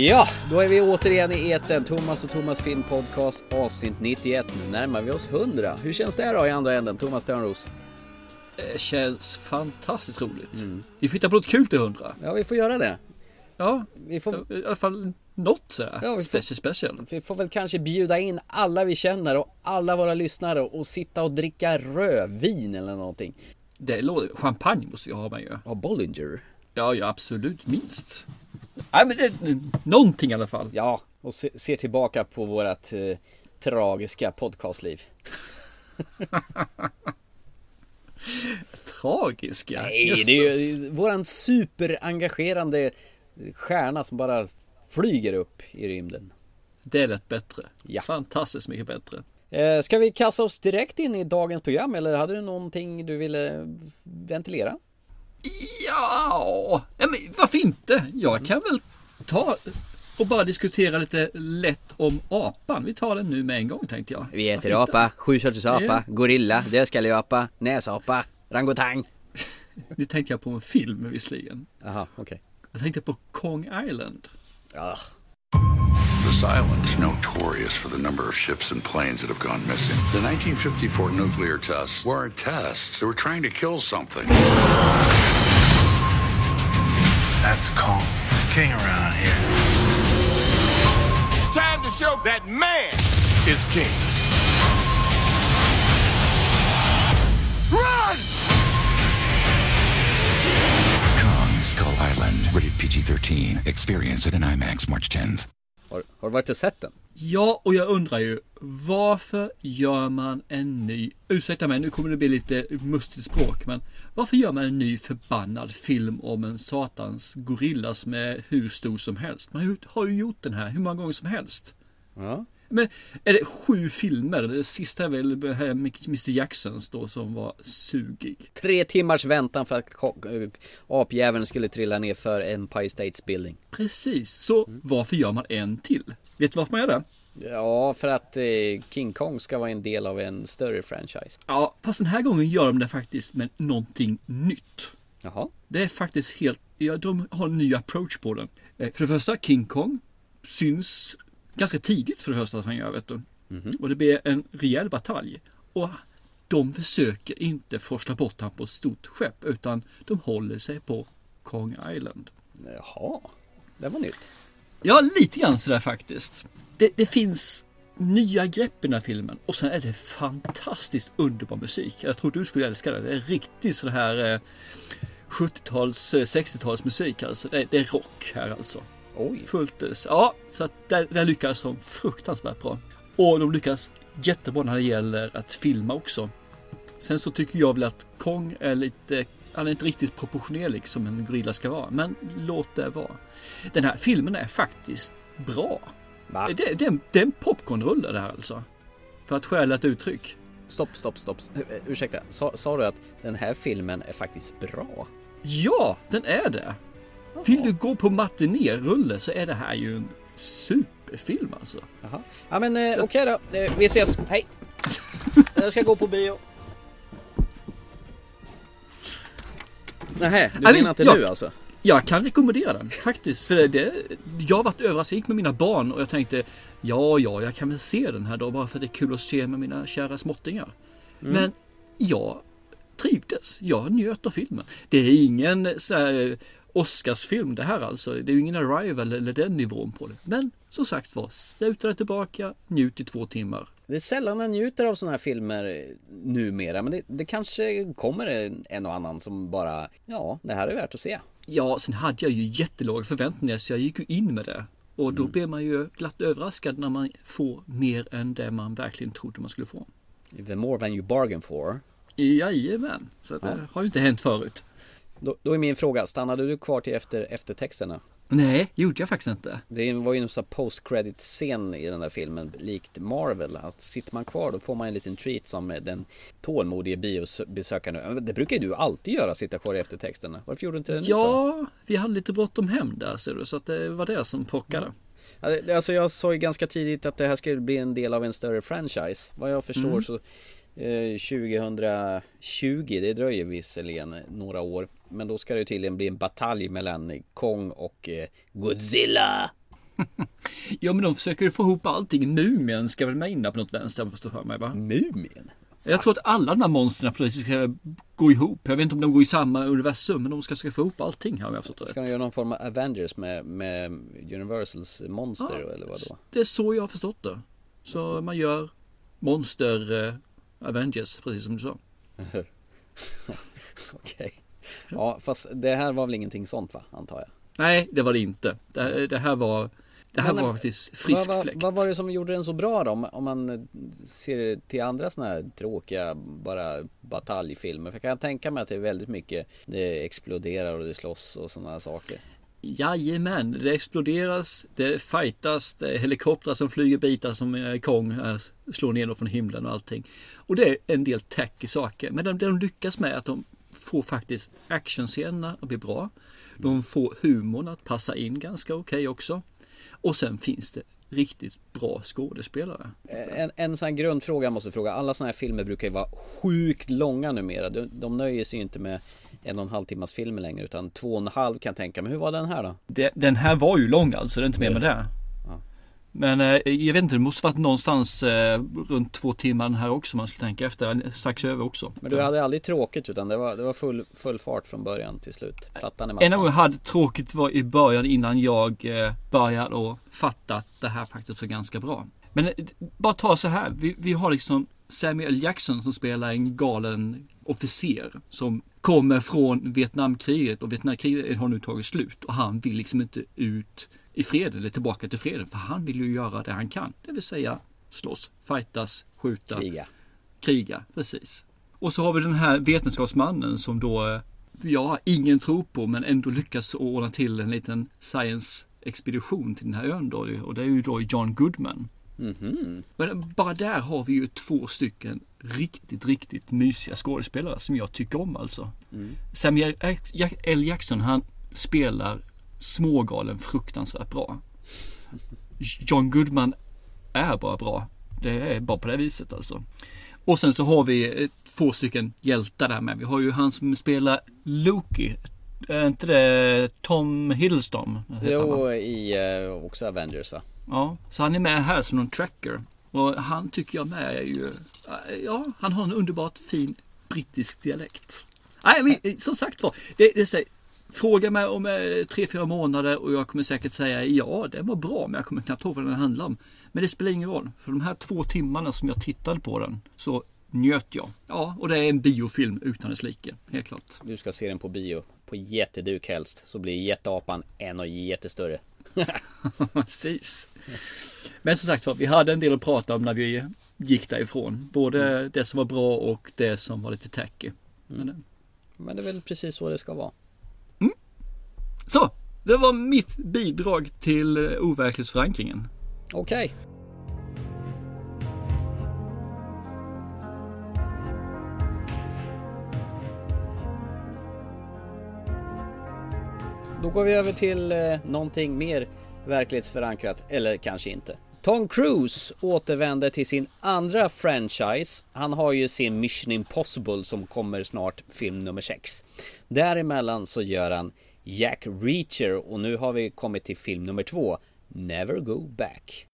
Ja, då är vi återigen i eten. Thomas och Thomas Film Podcast avsnitt 91. Nu närmar vi oss 100. Hur känns det då i andra änden? Thomas Törnros? Det känns fantastiskt roligt. Mm. Vi får hitta på något kul till 100. Ja, vi får göra det. Ja, vi får... i alla fall något så här. Ja, vi får... special. Vi får väl kanske bjuda in alla vi känner och alla våra lyssnare och sitta och dricka rödvin eller någonting. Det låter... Champagne måste jag ha med ju. Ja, Bollinger. Ja, ja absolut minst. Nej men det, någonting i alla fall. Ja, och se, se tillbaka på vårat eh, tragiska podcastliv. tragiska? Nej, det är ju våran superengagerande stjärna som bara flyger upp i rymden. Det är lätt bättre. Ja. Fantastiskt mycket bättre. Eh, ska vi kasta oss direkt in i dagens program eller hade du någonting du ville ventilera? Ja, men varför inte? Jag kan väl ta och bara diskutera lite lätt om apan. Vi tar den nu med en gång tänkte jag. Vi äter apa, sjusorters ja. gorilla, dödskalleapa, näsapa, rangotang. nu tänkte jag på en film visserligen. Jaha, okej. Okay. Jag tänkte på Kong Island. Ah. This island is notorious for the number of ships and planes that have gone missing. The 1954 nuclear tests weren't tests. They were trying to kill something. That's Kong. He's king around here. It's time to show that man is king. Run! Kong Skull Island, rated PG-13. Experience it in IMAX March 10th. Har, har du varit och sett den? Ja, och jag undrar ju varför gör man en ny, ursäkta mig nu kommer det bli lite mustigt språk, men varför gör man en ny förbannad film om en satans gorilla som är hur stor som helst? Man har ju gjort den här hur många gånger som helst. Ja. Men är det sju filmer? Det sista är väl Mr Jacksons då som var sugig. Tre timmars väntan för att eh, apjäveln skulle trilla ner för Empire States Building. Precis, så varför gör man en till? Vet du varför man gör det? Ja, för att eh, King Kong ska vara en del av en större franchise. Ja, fast den här gången gör de det faktiskt med någonting nytt. Jaha. Det är faktiskt helt, ja, de har en ny approach på den. Eh, för det första, King Kong syns ganska tidigt för det första att han gör. Vet du. Mm. Och det blir en rejäl batalj. Och de försöker inte forsla bort honom på ett stort skepp utan de håller sig på Kong Island. Jaha, det var nytt. Ja, lite grann sådär faktiskt. Det, det, finns nya grepp i den här filmen och sen är det fantastiskt underbar musik. Jag tror du skulle älska det. Det är riktigt sån här eh, 70-tals, 60-tals musik alltså. Det, det är rock här alltså. Oj. Fullt ös. Ja, så att där, där lyckas de fruktansvärt bra. Och de lyckas jättebra när det gäller att filma också. Sen så tycker jag väl att Kong är lite, han är inte riktigt proportionerlig som en gorilla ska vara. Men låt det vara. Den här filmen är faktiskt bra. Va? Det, det, det är en popcornrulle det här alltså. För att stjäla ett uttryck. Stopp, stopp, stopp. Ursäkta, sa, sa du att den här filmen är faktiskt bra? Ja, den är det. Vill du gå på matinérulle så är det här ju en superfilm alltså. Jaha. Ja men eh, okej okay då. Eh, vi ses. Hej. Jag ska gå på bio. Nej, du menar inte jag, nu alltså? Jag kan rekommendera den faktiskt. För det, det, jag har varit överraskad. Jag gick med mina barn och jag tänkte ja, ja, jag kan väl se den här då bara för att det är kul att se med mina kära småttingar. Mm. Men jag trivdes. Jag njöt av filmen. Det är ingen sådär Oscarsfilm det här alltså. Det är ju ingen Arrival eller den nivån på det. Men som sagt var, sluta det tillbaka, njut i två timmar. Det är sällan jag njuter av sådana här filmer numera, men det, det kanske kommer en, en och annan som bara, ja, det här är värt att se. Ja, sen hade jag ju jättelåga förväntningar så jag gick ju in med det. Och då mm. blir man ju glatt överraskad när man får mer än det man verkligen trodde man skulle få. The more than you bargain for. Jajamän, så det har ju inte hänt förut. Då, då, är min fråga, stannade du kvar till efter eftertexterna? Nej, gjorde jag faktiskt inte. Det var ju en sån post credit scen i den där filmen, likt Marvel. Att sitter man kvar då får man en liten treat som den tålmodige biobesökaren. Det brukar ju du alltid göra, sitta kvar i eftertexterna. Varför gjorde du inte det nu Ja, för? vi hade lite bråttom hem där ser du, så att det var det som pockade. Ja. Alltså jag sa ju ganska tidigt att det här skulle bli en del av en större franchise. Vad jag förstår mm. så 2020, eh, det dröjer visserligen några år. Men då ska det tydligen bli en batalj mellan Kong och eh, Godzilla. Ja men de försöker få ihop allting. Mumien ska väl med inne på något vänster om jag för mig va? Mumien? Jag tror att alla de här monstren plötsligt ska gå ihop. Jag vet inte om de går i samma universum men de ska försöka få ihop allting här om jag förstår Ska rätt. de göra någon form av Avengers med, med Universals monster Ja. eller vad då? Det är så jag har förstått det. Så man gör monster eh, Avengers precis som du sa. Okej. Ja, fast det här var väl ingenting sånt va, antar jag? Nej det var det inte. Det, det här var det här Men, var faktiskt frisk vad, fläkt. vad var det som gjorde den så bra då? Om, man ser till andra sådana här tråkiga bara bataljfilmer. För jag kan tänka mig att det är väldigt mycket Det exploderar och det slåss och sådana saker. Jajamän, det exploderas, det fightas, det är helikoptrar som flyger bitar som eh, Kong eh, slår ner från himlen och allting. Och det är en del tacky saker. Men det de, de lyckas med är att de får faktiskt actionscenerna att bli bra. De får humorn att passa in ganska okej också. Och sen finns det riktigt bra skådespelare. En, en sån här grundfråga jag måste fråga. Alla sådana här filmer brukar ju vara sjukt långa numera. De, de nöjer sig inte med en och en halv timmas filmer längre utan två och en halv kan jag tänka mig. Hur var den här då? Det, den här var ju lång alltså, det är inte mer med det. Men eh, jag vet inte, det måste varit någonstans eh, runt två timmar här också man skulle tänka efter. Strax över också. Men du hade aldrig tråkigt utan det var, det var full, full fart från början till slut. Plattan i mattan. En av jag hade tråkigt var i början innan jag eh, började att fatta att det här faktiskt var ganska bra. Men eh, bara ta så här. Vi, vi har liksom Samuel Jackson som spelar en galen officer som kommer från Vietnamkriget och Vietnamkriget har nu tagit slut och han vill liksom inte ut i fred eller tillbaka till freden för han vill ju göra det han kan. Det vill säga slåss, fightas, skjuta, Kriga. kriga. Precis. Och så har vi den här vetenskapsmannen som då eh, ja, ingen tror på men ändå lyckas ordna till en liten science expedition till den här ön då. Och det är ju då John Goodman. Mhm. Men bara där har vi ju två stycken riktigt, riktigt mysiga skådespelare som jag tycker om alltså. Samuel L. Jackson han spelar smågalen fruktansvärt bra. John Goodman är bara bra. Det är bara på det viset alltså. Och sen så har vi eh, två stycken hjältar där med. Vi har ju han som spelar Loki. Är inte det Tom Hiddleston? Jo, i eh, också Avengers va? Ja, så han är med här som någon tracker. Och han tycker jag med är ju, ja, han har en underbart fin brittisk dialekt. Nej, men som sagt var, det, det fråga mig om eh, tre, fyra månader och jag kommer säkert säga ja, det var bra, men jag kommer knappt ihåg vad den handlar om. Men det spelar ingen roll, för de här två timmarna som jag tittade på den så njöt jag. Ja, och det är en biofilm utan dess like, helt klart. Du ska se den på bio. På jätteduk helst. Så blir jätteapan ännu jättestörre. Precis. Men som sagt vi hade en del att prata om när vi gick därifrån. Både det som var bra och det som var lite tacky. Men, eh, Men det är väl precis så det ska vara. Så, det var mitt bidrag till eh, overklighetsförankringen. Okej. Då går vi över till eh, någonting mer verklighetsförankrat, eller kanske inte. Tom Cruise återvänder till sin andra franchise. Han har ju sin Mission Impossible som kommer snart, film nummer 6. Däremellan så gör han Jack Reacher och nu har vi kommit till film nummer 2, Never Go Back.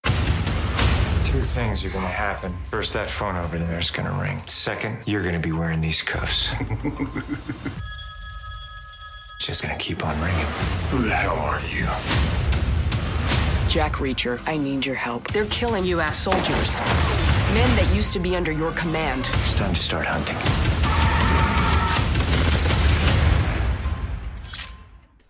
Two things are gonna happen. First, that phone over there is gonna ring. Second, you're gonna be wearing these cuffs. Just gonna keep on ringing. Who the hell are you? Jack Reacher, I need your help. They're killing U.S. soldiers. Men that used to be under your command. It's time to start hunting.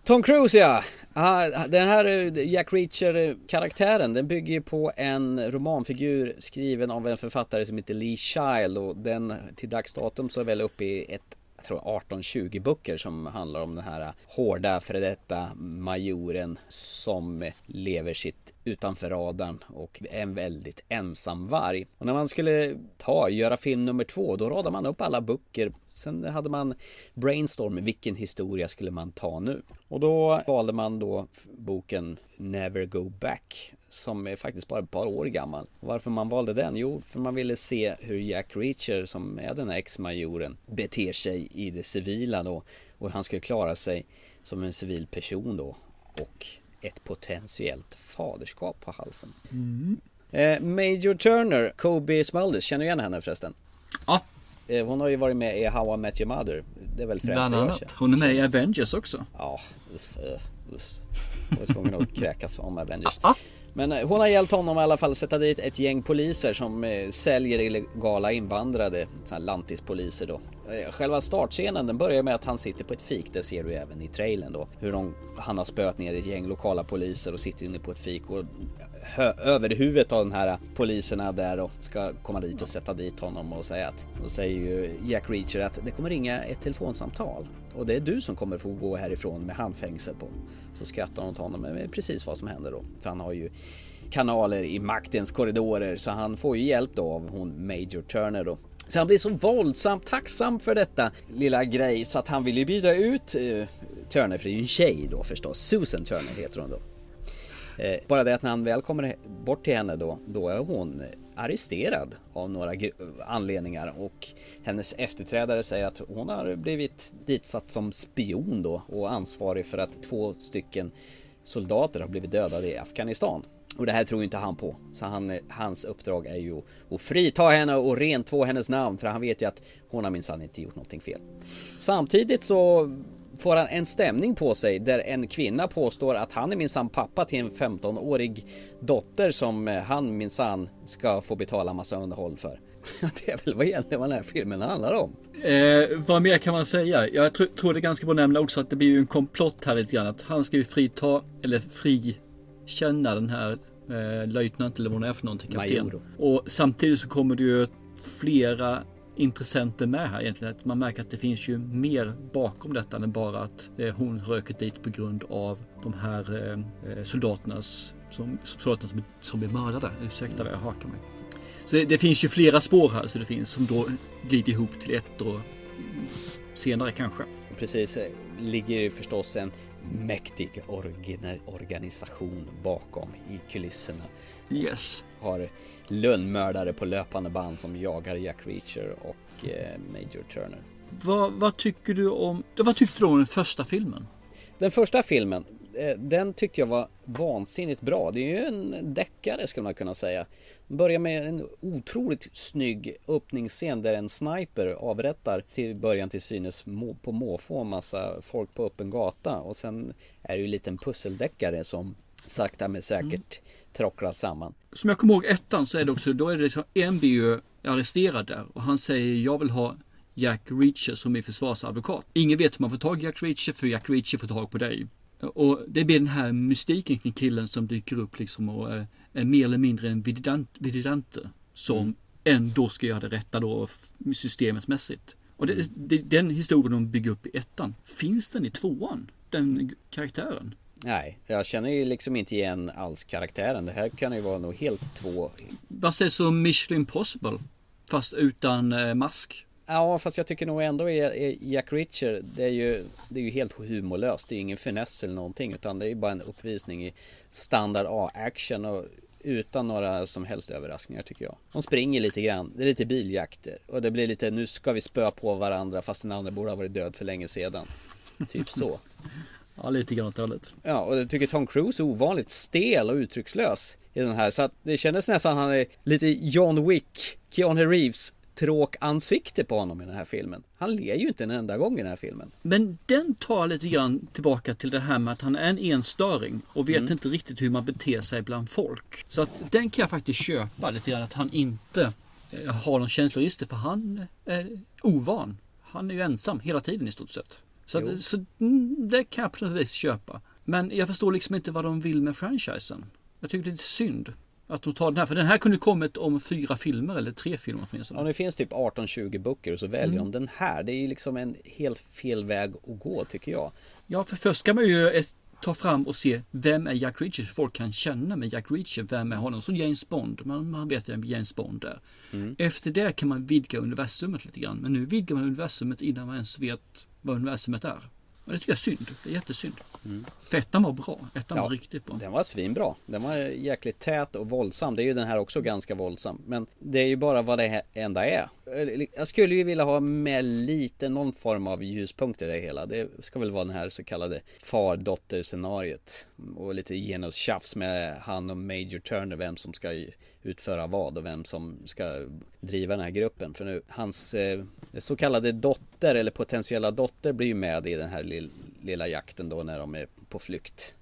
Tom Cruise ja! Ah, den här eh, Jack Reacher-karaktären den bygger ju på en romanfigur skriven av en författare som heter Lee Child och den till dags datum så är väl uppe i ett jag tror 18-20 böcker som handlar om den här hårda före detta majoren som lever sitt utanför radarn och är en väldigt ensam varg. Och när man skulle ta, göra film nummer två, då radade man upp alla böcker. Sen hade man brainstorm, vilken historia skulle man ta nu? Och då valde man då boken Never Go Back som är faktiskt bara ett par år gammal. Och varför man valde den? Jo, för man ville se hur Jack Reacher som är den här ex-majoren beter sig i det civila då och hur han skulle klara sig som en civil person då och ett potentiellt faderskap på halsen. Eh, Major Turner, Kobe Smulders, känner du igen henne förresten? Ja, Eh, hon har ju varit med i How I Met Your Mother. Det är väl främst bland annat. Hon är med i Avengers också. Ja, uff. Jag var tvungen att kräkas om Avengers. Men eh, hon har hjälpt honom i alla fall att sätta dit ett gäng poliser som eh, säljer illegala invandrade, lantispoliser då. Eh, själva startscenen den börjar med att han sitter på ett fik, det ser du även i trailern då. Hur de, han har spöat ner ett gäng lokala poliser och sitter inne på ett fik och över huvudet av den här poliserna där och ska komma dit och sätta dit honom och säga att, då säger ju Jack Reacher att det kommer ringa ett telefonsamtal och det är du som kommer få gå härifrån med handfängsel på. Så skrattar hon åt honom, men det är precis vad som händer då. För han har ju kanaler i maktens korridorer så han får ju hjälp då av hon Major Turner då. Så han blir så våldsamt tacksam för detta lilla grej så att han vill ju bjuda ut eh, Turner, för det är ju en tjej då förstås. Susan Turner heter hon då. Eh, bara det att när han väl kommer bort till henne då, då är hon arresterad av några anledningar och hennes efterträdare säger att hon har blivit ditsatt som spion då och ansvarig för att två stycken soldater har blivit dödade i Afghanistan. Och det här tror inte han på. Så han, hans uppdrag är ju att frita henne och rentvå hennes namn för han vet ju att hon har minsann inte gjort någonting fel. Samtidigt så får han en stämning på sig där en kvinna påstår att han är minsann pappa till en 15-årig dotter som eh, han minsann ska få betala massa underhåll för. Det är väl vad egentligen vad den här filmen handlar om. Eh, vad mer kan man säga? Jag tr- tror det är ganska bra att nämna också att det blir ju en komplott här lite grann. Att han ska ju frita, eller frikänna den här eh, löjtnant eller vad hon är för någonting. Kapten. Major. Och samtidigt så kommer det ju flera intressenter med här egentligen. Att man märker att det finns ju mer bakom detta än bara att eh, hon röker dit på grund av de här eh, soldaternas som, soldaterna som, som blir mördade. Ursäkta vad jag hakar mig. Så det, det finns ju flera spår här så det finns som då glider ihop till ett och senare kanske. Precis, eh, ligger ju förstås en mäktig organisation bakom i kulisserna. Yes. Har lönnmördare på löpande band som jagar Jack Reacher och eh, Major Turner. Vad, vad tycker du om, vad tyckte du om den första filmen? Den första filmen, eh, den tyckte jag var vansinnigt bra. Det är ju en deckare skulle man kunna säga. Börjar med en otroligt snygg öppningsscen där en sniper avrättar till början till synes må- på måfå en massa folk på öppen gata och sen är det ju en liten pusseldeckare som sakta men säkert trocklar samman. Som jag kommer ihåg ettan så är det också, då är det liksom, en blir ju arresterad där och han säger jag vill ha Jack Reacher som min försvarsadvokat. Ingen vet hur man får tag i Jack Reacher för Jack Reacher får tag på dig. Och det blir den här mystiken kring killen som dyker upp liksom och är, är mer eller mindre en vididant, vididante som ändå ska göra det rätta då f- systemetsmässigt. Och det, det, den historien de bygger upp i ettan, finns den i tvåan? Den karaktären? Nej, jag känner ju liksom inte igen alls karaktären. Det här kan ju vara nog helt två Vad sägs om Mission Impossible? Fast utan eh, mask? Ja, fast jag tycker nog ändå Jack Reacher, det är, ju, det är ju helt humorlöst. Det är ingen finess eller någonting, utan det är bara en uppvisning i standard A-action och utan några som helst överraskningar tycker jag. De springer lite grann, det är lite biljakter och det blir lite, nu ska vi spöa på varandra fast den andra borde ha varit död för länge sedan. Typ så. Ja, lite grann åt det hållet. Ja, och jag tycker Tom Cruise är ovanligt stel och uttryckslös i den här. Så att det kändes nästan han är lite John Wick, Keanu Reeves tråkansikte på honom i den här filmen. Han ler ju inte en enda gång i den här filmen. Men den tar lite grann tillbaka till det här med att han är en enstöring och vet inte riktigt hur man beter sig bland folk. Så att den kan jag faktiskt köpa lite grann att han inte eh, har någon känsloregister för han är ovan. Han är ju ensam hela tiden i stort sett. Så, att, så mm, det kan jag på något vis köpa. Men jag förstår liksom inte vad de vill med franchisen. Jag tycker det är lite synd att de tar den här. För den här kunde kommit om fyra filmer eller tre filmer åtminstone. Ja, det finns typ 18-20 böcker och så väljer Mm. de den här. Det är ju liksom en helt fel väg att gå tycker jag. Ja, för först ska man ju es- ta fram och se vem är Jack Reacher? Folk kan känna med Jack Reacher, vem är honom? Så James Bond, man, man vet vem James Bond är. Efter det kan man vidga universumet lite grann. Men nu vidgar man universumet innan man ens vet vad universumet är. Och det tycker jag är synd. Det är jättesynd. För ettan var bra. Ettan Ja. var riktigt bra. Den var svinbra. Den var jäkligt tät och våldsam. Det är ju den här också ganska våldsam. Men det är ju bara vad det enda är. jag skulle ju vilja ha med lite någon form av ljuspunkter i det hela. Det ska väl vara den här så kallade far-dotter scenariot. Och lite genustjafs med han och Major Turner, vem som ska utföra vad och vem som ska driva den här gruppen. För nu, hans eh, så kallade dotter eller potentiella dotter blir ju med i den här lill, lilla jakten då när de är på flykt.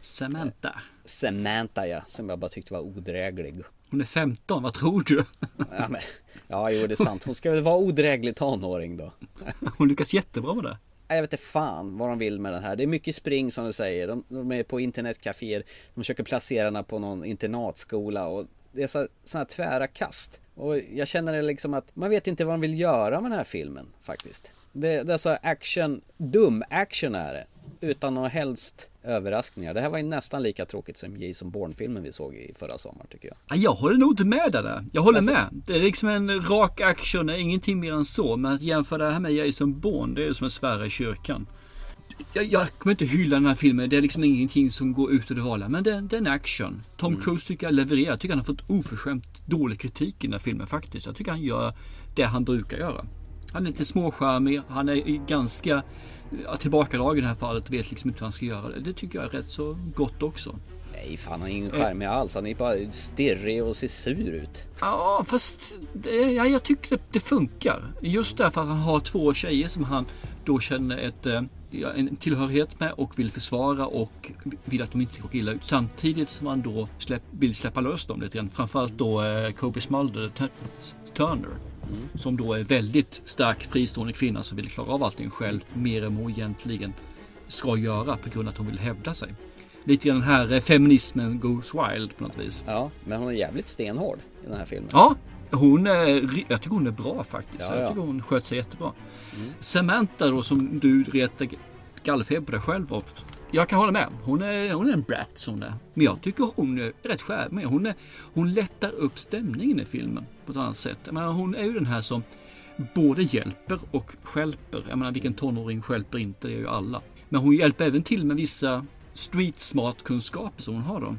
Samantha. Samantha ja, som jag bara tyckte var odräglig. Hon är 15, vad tror du? Ja, men, ja jo det är sant. Hon ska väl vara odräglig tonåring då. Hon lyckas jättebra med det. Jag vet inte fan vad de vill med den här. Det är mycket spring som du säger. De, de är på internetcaféer. De försöker placera henne på någon internatskola och det är så, sådana här tvära kast. Och jag känner det liksom att man vet inte vad de vill göra med den här filmen faktiskt. Det, det är så action, dum action är det. Utan några helst överraskningar. Det här var ju nästan lika tråkigt som Jason Bourne-filmen vi såg i förra sommaren tycker jag. Ja, Jag håller nog inte med där. Jag håller Alltså- med. Det är liksom en rak action, ingenting mer än så. Men att jämföra det här med Jason Bourne, det är som att svära i kyrkan. Jag, jag kommer inte hylla den här filmen, det är liksom ingenting som går ut ur det vanliga. Men det, det är en action. Tom Mm. Cruise tycker jag levererar. Jag tycker han har fått oförskämt dålig kritik i den här filmen faktiskt. Jag tycker han gör det han brukar göra. Han är lite småcharmig, han är ganska tillbakadragen i det här fallet, vet liksom inte hur han ska göra det. Det tycker jag är rätt så gott också. Nej fan han är ingen charmig alls. Han är bara stirrig och ser sur ut. Ja, fast det, ja, jag tycker det, det funkar. Just därför att han har två tjejer som han då känner ett, eh, en tillhörighet med och vill försvara och vill att de inte ska gå illa ut. Samtidigt som han då släpp, vill släppa lös dem lite grann. Framförallt då eh, Kobe Smulder, Turner. Som då är väldigt stark fristående kvinna som vill klara av allting själv mer än hon egentligen ska göra på grund av att hon vill hävda sig. Lite grann den här eh, feminismen goes wild på något vis. Ja, men hon är jävligt stenhård i den här filmen. Ja, hon är, jag tycker hon är bra faktiskt. Ja, ja. Jag tycker hon sköt sig jättebra. Samantha då som du retar gallfeber på dig själv av. Jag kan hålla med. Hon är, hon är en brat som det är. Men jag tycker hon är rätt charmig. Hon, är, hon lättar upp stämningen i filmen på ett annat sätt. Jag menar, hon är ju den här som både hjälper och stjälper. Jag menar vilken tonåring stjälper inte? Det gör ju alla. Men hon hjälper även till med vissa street smart kunskaper som hon har då.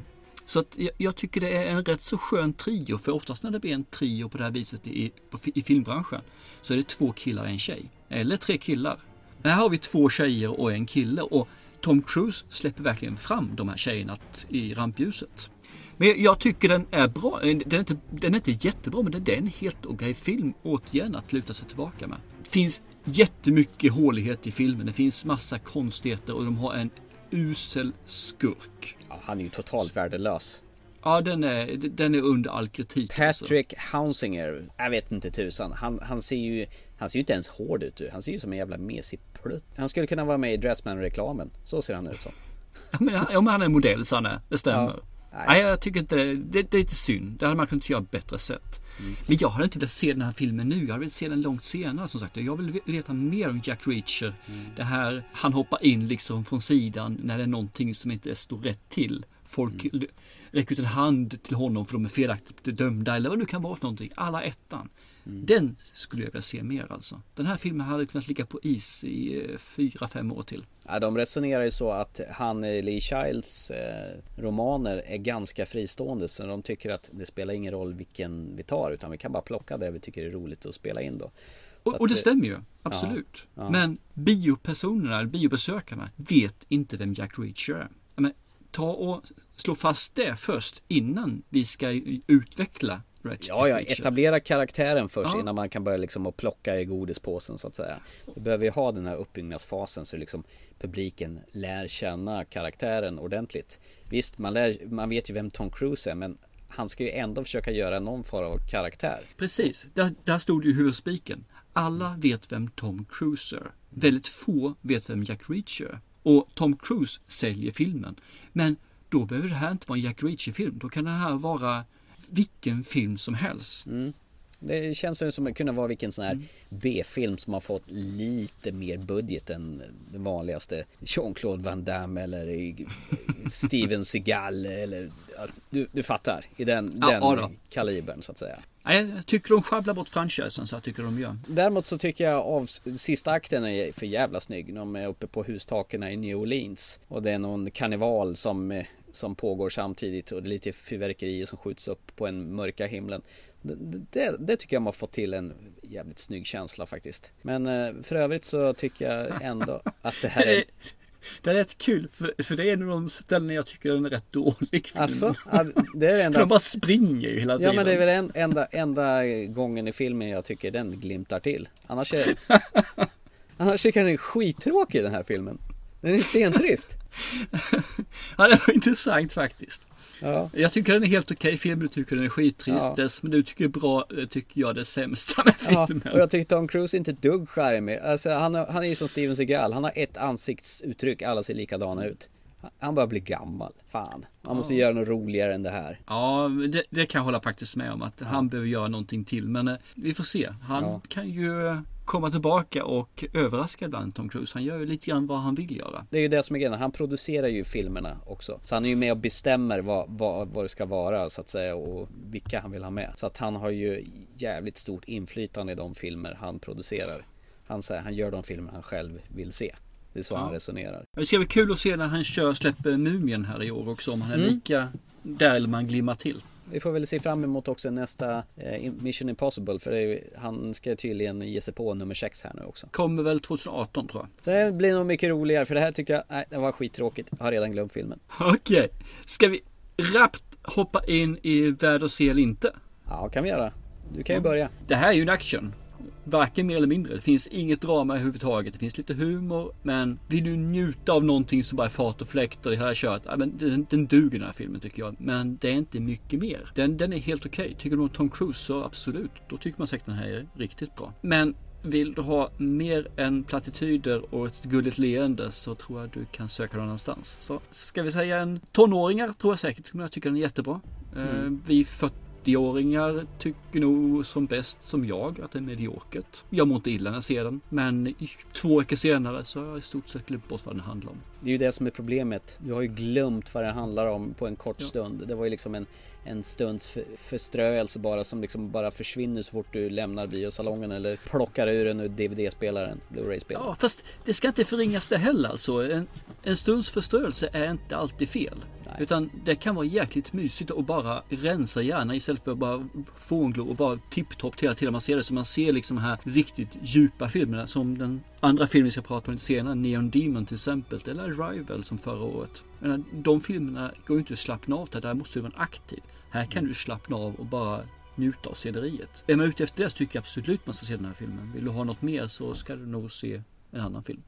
Så att jag, jag tycker det är en rätt så skön trio. För oftast när det blir en trio på det här viset i, på, i filmbranschen så är det två killar och en tjej. Eller tre killar. Men här har vi två tjejer och en kille. Och Tom Cruise släpper verkligen fram de här tjejerna i rampljuset. Men jag- jag tycker den är bra. Eh, den är inte, den är inte jättebra men det är en helt okej film återigen att luta sig tillbaka med. Det finns jättemycket hålighet i filmen. Det finns massa konstigheter och de har en usel skurk. Ja, han är ju totalt värdelös. Ja, den är, den är under all kritik. alltså. Patrick Housinger, jag vet inte tusan. Han, han ser ju han ser ju inte ens hård ut. Han ser ju som en jävla mesig plutt. Han skulle kunna vara med i Dressman-reklamen. Så ser han ut som. Ja, men, han- ja, men han är modell, så han är. Det stämmer. Ja. Nej. Nej, jag tycker inte det, det. Det är lite synd. Det hade man kunnat göra på bättre sätt. Mm. Men jag hade inte velat se den här filmen nu. Jag hade velat se den långt senare som sagt. Jag vill veta mer om Jack Reacher. Mm. Det här, han hoppar in liksom från sidan när det är någonting som inte står rätt till. Folk Mm. räcker ut en hand till honom för de är felaktigt dömda eller vad det nu kan vara för någonting. Alla ettan. Mm. Den skulle jag vilja se mer alltså. Den här filmen hade kunnat ligga på is i eh, fyra, fem år till. Ja, de resonerar ju så att han, eh, Lee Childs eh, romaner är ganska fristående. Så de tycker att det spelar ingen roll vilken vi tar. Utan vi kan bara plocka det vi tycker är roligt att spela in då. Och, och det stämmer ju, absolut. ja. Men biopersonerna, biobesökarna, vet inte vem Jack Reacher är. Men, ta och slå fast det först innan vi ska utveckla Ja, ja, etablera karaktären först Ja. innan man kan börja liksom att plocka i godispåsen så att säga. Vi behöver ju ha den här uppbyggnadsfasen så liksom publiken lär känna karaktären ordentligt. Visst, man, lär, man vet ju vem Tom Cruise är men han ska ju ändå försöka göra någon form av karaktär. Precis, där, där stod ju huvudspiken. Alla vet vem Tom Cruise är. Väldigt få vet vem Jack Reacher. Och Tom Cruise säljer filmen. Men då behöver det här inte vara en Jack Reacher-film. Då kan det här vara vilken film som helst. Det känns som att kunna vara vilken sån här B-film som har fått lite mer budget än den vanligaste Jean-Claude Van Damme eller Steven Seagal eller ja, du, du fattar i den, Ja, den ja kalibern så att säga. Jag tycker de sjabblar bort franchisen så jag tycker de gör. Däremot så tycker jag av sista akten är för jävla snygg. De är uppe på hustaken i New Orleans. Och det är någon karneval som eh, som pågår samtidigt och lite fyrverkerier som skjuts upp på en mörka himlen. Det, det, det tycker jag man har fått till en jävligt snygg känsla faktiskt. Men eh, för övrigt så tycker jag ändå att det här är... Det är rätt kul för, för det är en av de ställen jag tycker den är rätt dålig. Filmen. Alltså, det är det För enda... de bara springer ju hela tiden. Ja men det är väl en, enda, enda gången i filmen jag tycker den glimtar till. Annars är... Annars tycker jag den är skittråkig den här filmen. Den är stentrist. Ja, det var intressant faktiskt. Ja. Jag tycker den är helt okej film, du tycker den är skittrist. Ja. Som du tycker bra, det tycker jag det sämsta med Ja, filmen. och jag tycker Tom Cruise är inte dugg charmig. Alltså, han, har- han är ju som Steven Seagal, han har ett ansiktsuttryck, alla ser likadana ut. Han bara blir gammal. Fan, man måste göra något roligare än det här. Ja, det, det kan jag hålla faktiskt med om att han behöver göra någonting till. Men eh, vi får se. Han Ja. kan ju komma tillbaka och överraska ibland Tom Cruise. Han gör ju lite grann vad han vill göra. Det är ju det som är grejen, han producerar ju filmerna också. Så han är ju med och bestämmer vad, vad, vad det ska vara så att säga och vilka han vill ha med. Så att han har ju jävligt stort inflytande i de filmer han producerar. Han, säger, han gör de filmer han själv vill se. Det är så han resonerar. Det ska bli kul att se när han kör släpper Mumien här i år också. Om han är Mm. lika där eller om han glimmar till. Vi får väl se fram emot också nästa eh, Mission Impossible för ju- han ska tydligen ge sig på nummer 6 här nu också. Kommer väl 2018 tror jag. Så det blir nog mycket roligare för det här tycker jag, nej det var skittråkigt. Jag har redan glömt filmen. Okej, ska vi rappt hoppa in i Värd se eller inte? Ja, kan vi göra. Du kan ju börja. Det här är ju en action. Varken mer eller mindre. Det finns inget drama överhuvudtaget. Det finns lite humor. Men vill du njuta av någonting som bara är fart och fläkt och det här köret. Ja, men den, den duger den här filmen tycker jag. Men det är inte mycket mer. Den, den är helt okej. Tycker du om Tom Cruise så absolut. Då tycker man säkert den här är riktigt bra. Men vill du ha mer än plattityder och ett gulligt leende så tror jag du kan söka någon annanstans. Så ska vi säga en tonåringar tror jag säkert kommer att tycka den är jättebra. Eh, Vi 40-åringar tycker nog som bäst som jag att det är mediokert. Jag mår inte illa när jag ser den. Men två veckor senare så har jag i stort sett glömt bort vad den handlar om. Det är ju det som är problemet. Du har ju glömt vad det handlar om på en kort Ja. stund. Det var ju liksom en, en stunds för, förströelse bara som liksom bara försvinner så fort du lämnar biosalongen eller plockar ur den ur DVD-spelaren, Blu-ray-spelaren. Ja, fast det ska inte förringas det heller alltså. En, en stunds förstörelse är inte alltid fel. Nej. Utan det kan vara jäkligt mysigt att bara rensa hjärnan istället för att bara fånglo och vara tipptopp hela tiden man ser det. Så man ser liksom de här riktigt djupa filmerna som den andra filmen vi ska prata om lite senare, Neon Demon till exempel, eller Arrival som förra året. Menar, de filmerna går ju inte att slappna av där måste du vara aktiv. Här kan du slappna av och bara njuta av sceneriet. Är man ute efter det så tycker jag absolut man ska se den här filmen. Vill du ha något mer så ska du nog se en annan film.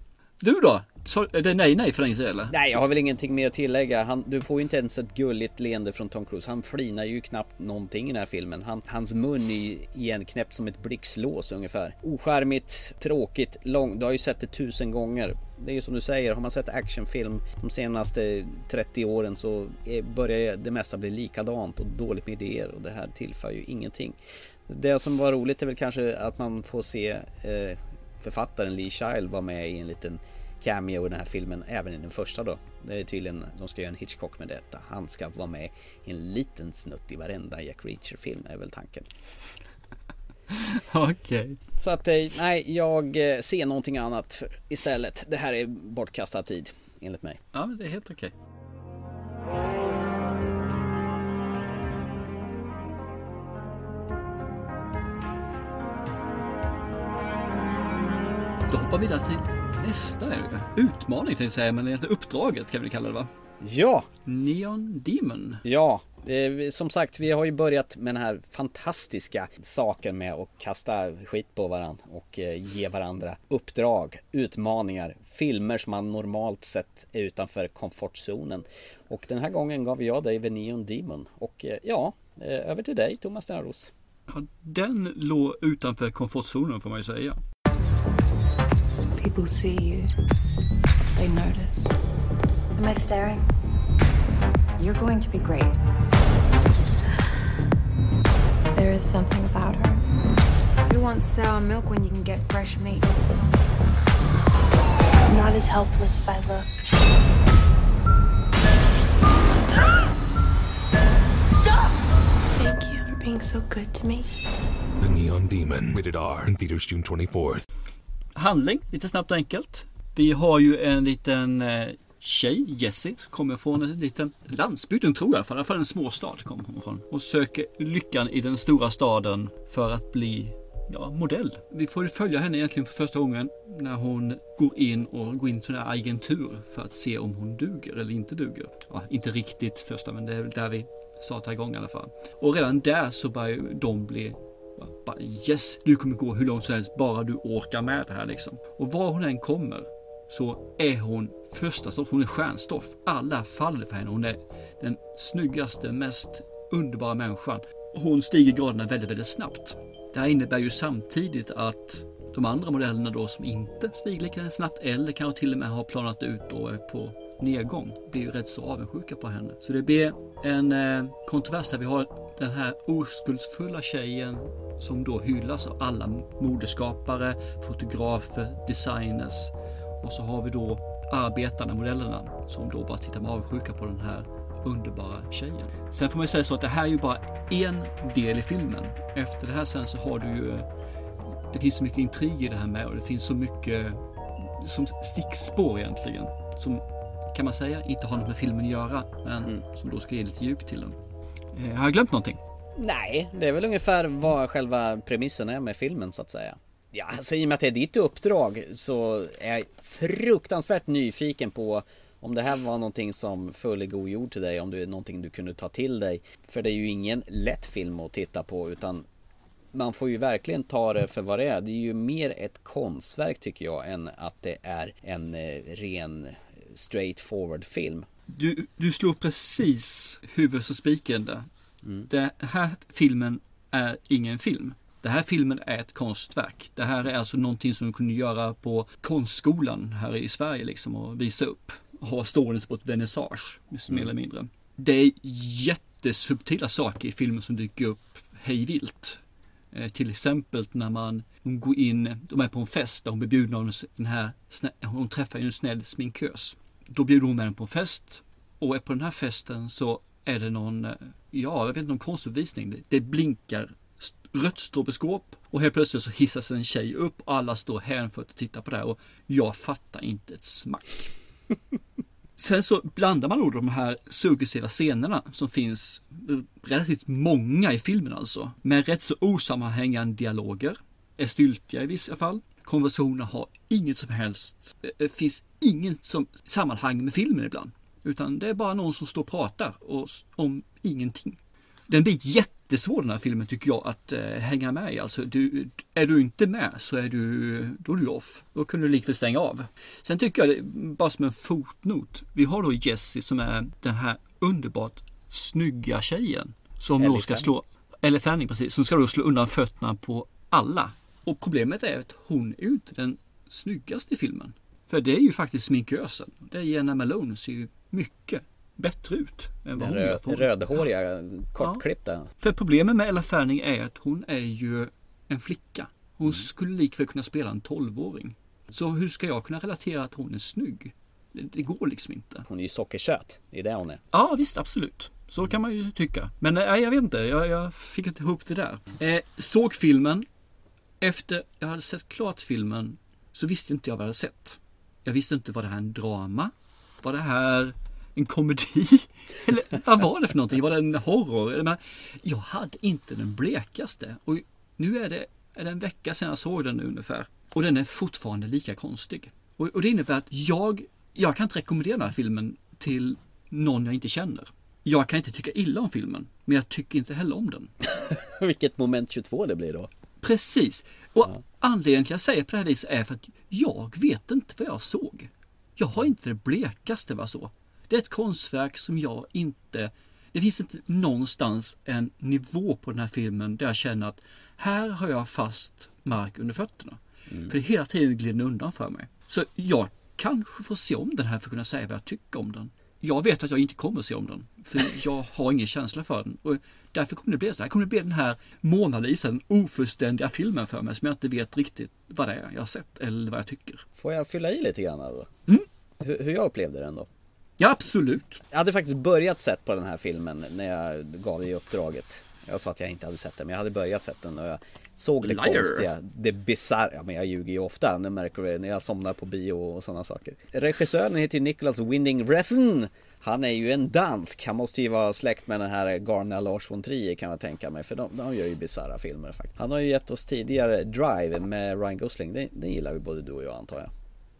Du då? Så, eh, är det nej nej för länge sedan eller? Nej, jag har väl ingenting mer att tillägga. Han, du får ju inte ens ett gulligt leende från Tom Cruise. Han flinar ju knappt någonting i den här filmen. Han, hans mun är igenknäppt som ett blixtlås ungefär. Oskärmigt, tråkigt, långt. Du har ju sett det tusen gånger. Det är ju som du säger, har man sett actionfilm de senaste 30 åren så börjar det mesta bli likadant och dåligt med idéer och det här tillför ju ingenting. Det som var roligt är väl kanske att man får se eh, författaren Lee Child vara med i en liten cameo i den här filmen, även i den första då. Det är tydligen, de ska göra en Hitchcock med detta. Han ska vara med i en liten snutt i varenda Jack Reacher-film, är väl tanken. Okej. Så att, eh, nej, jag eh, ser någonting annat istället. Det här är bortkastad tid, enligt mig. Ja men det är helt okej. Då hoppar vi vidare till nästa utmaning tänkte jag säga, men egentligen uppdraget kan vi kalla det va? Ja, Neon Demon. ja. Eh, Som sagt, vi har ju börjat med den här fantastiska saken med att kasta skit på varandra och eh, ge varandra uppdrag, utmaningar, filmer som man normalt sett är utanför komfortzonen. Och den här gången gav jag dig The Neon Demon. Och eh, ja, över till dig Thomas Stenros. Ja, den låg utanför komfortzonen får man ju säga. People see you, they notice. Am I staring? You're going to be great. There is something about her. Who wants sour milk when you can get fresh meat? I'm not as helpless as I look. Stop! Thank you for being so good to me. The Neon Demon, rated R, in theaters June 24th. Handling, lite snabbt och enkelt. Vi har ju en liten eh, tjej, Jessie, som kommer från en liten landsbygden tror jag i alla fall, i alla fall en småstad kommer hon från. Och söker lyckan i den stora staden för att bli ja, modell. Vi får ju följa henne egentligen för första gången när hon går in och går in till en agentur för att se om hon duger eller inte duger. Ja, inte riktigt första, men det är där vi startar igång i alla fall. Och redan där så börjar ju de bli bara, yes, du kommer gå hur långt som helst bara du orkar med det här liksom. Och var hon än kommer så är hon första stoff, hon är stjärnstoff. Alla faller för henne. Hon är den snyggaste, mest underbara människan. Hon stiger graderna väldigt, väldigt snabbt. Det här innebär ju samtidigt att de andra modellerna då som inte stiger lika snabbt eller kanske till och med har planat ut och eh, är på nedgång blir ju rätt så avundsjuka på henne. Så det blir en eh, kontrovers där vi har den här oskuldsfulla tjejen som då hyllas av alla modeskapare, fotografer, designers och så har vi då arbetarna, modellerna som då bara tittar med avundsjuka på den här underbara tjejen. Sen får man ju säga så att det här är ju bara en del i filmen. Efter det här sen så har du ju det finns så mycket intrig i det här med och det finns så mycket som stickspår egentligen. Som kan man säga inte har något med filmen att göra men mm. som då ska ge lite djup till den. Eh, har jag glömt någonting? Nej, det är väl ungefär vad själva premissen är med filmen så att säga. Ja, alltså i och med att det är ditt uppdrag så är jag fruktansvärt nyfiken på om det här var någonting som föll i god jord till dig, om det är någonting du kunde ta till dig. För det är ju ingen lätt film att titta på utan man får ju verkligen ta det för vad det är. Det är ju mer ett konstverk tycker jag än att det är en eh, ren eh, straight forward film. Du, du slår precis huvudet på spiken där. Mm. Den här filmen är ingen film. Den här filmen är ett konstverk. Det här är alltså någonting som du kunde göra på konstskolan här i Sverige liksom och visa upp. Ha stående på ett vernissage, mer mm. eller mindre. Det är jättesubtila saker i filmen som dyker upp hejvilt. Eh, till exempel när man går in, de är på en fest där hon blir bjuden av den här, hon träffar ju en snäll sminkös. Då bjuder hon med henne på en fest och på den här festen så är det någon, eh, ja jag vet inte, någon konstuppvisning. Det blinkar rött strobeskåp och helt plötsligt så hissas en tjej upp och alla står hänfört och tittar på det här och jag fattar inte ett smack. Sen så blandar man då de här suggestiva scenerna som finns relativt många i filmen alltså. Med rätt så osammanhängande dialoger. Är styltiga i vissa fall. Konversationer har inget som helst, det finns inget som sammanhang med filmen ibland. Utan det är bara någon som står och pratar och, om ingenting. Den blir jättesvår den här filmen tycker jag att eh, hänga med i. Alltså, du, är du inte med så är du, då är du off. Då kunde du likväl stänga av. Sen tycker jag, bara som en fotnot. Vi har då Jessie som är den här underbart snygga tjejen. Som då ska slå, eller Fanning precis, som ska då slå undan fötterna på alla. Och problemet är att hon är ju inte den snyggaste i filmen. För det är ju faktiskt sminkösen. Det är Jenna Malone ser ju mycket bättre ut. Än vad Den röd, rödhåriga, kortklippta. Ja. För problemet med Ella Fanning är att hon är ju en flicka. Hon mm. skulle likväl kunna spela en tolvåring. Så hur ska jag kunna relatera att hon är snygg? Det, det går liksom inte. Hon är ju sockersöt. Det är det hon är. Ja visst, absolut. Så kan man ju tycka. Men nej, jag vet inte. Jag, jag fick inte ihop det där. Eh, såg filmen. Efter jag hade sett klart filmen så visste inte jag vad jag hade sett. Jag visste inte var det här en drama? Var det här en komedi? Eller vad var det för någonting? Var det en horror? Jag hade inte den blekaste. Och nu är det, är det en vecka sedan jag såg den ungefär. Och den är fortfarande lika konstig. Och, och det innebär att jag, jag kan inte rekommendera den här filmen till någon jag inte känner. Jag kan inte tycka illa om filmen, men jag tycker inte heller om den. Vilket moment 22 det blir då. Precis. Och ja. anledningen till att jag säger på det här viset är för att jag vet inte vad jag såg. Jag har inte det blekaste vad så. Det är ett konstverk som jag inte... Det finns inte någonstans en nivå på den här filmen där jag känner att här har jag fast mark under fötterna. Mm. För hela tiden glider undan för mig. Så jag kanske får se om den här för att kunna säga vad jag tycker om den. Jag vet att jag inte kommer att se om den. För jag har ingen känsla för den. Och därför kommer det bli så här. kommer det bli den här Mona Lisa, den ofullständiga filmen för mig som jag inte vet riktigt vad det är jag har sett eller vad jag tycker. Får jag fylla i lite grann då? Mm? Hur, hur jag upplevde den då? Ja, absolut. Jag hade faktiskt börjat sett på den här filmen när jag gav dig uppdraget. Jag sa att jag inte hade sett den, men jag hade börjat sett den och jag såg det Liar. konstiga, det bisarra. Ja, men jag ljuger ju ofta, nu märker du när jag somnar på bio och sådana saker. Regissören heter ju Nicholas Winding Refn. Han är ju en dansk, han måste ju vara släkt med den här Garna Lars von Trier kan jag tänka mig, för de, de gör ju bisarra filmer faktiskt. Han har ju gett oss tidigare Drive med Ryan Gosling, den, den gillar ju både du och jag antar jag.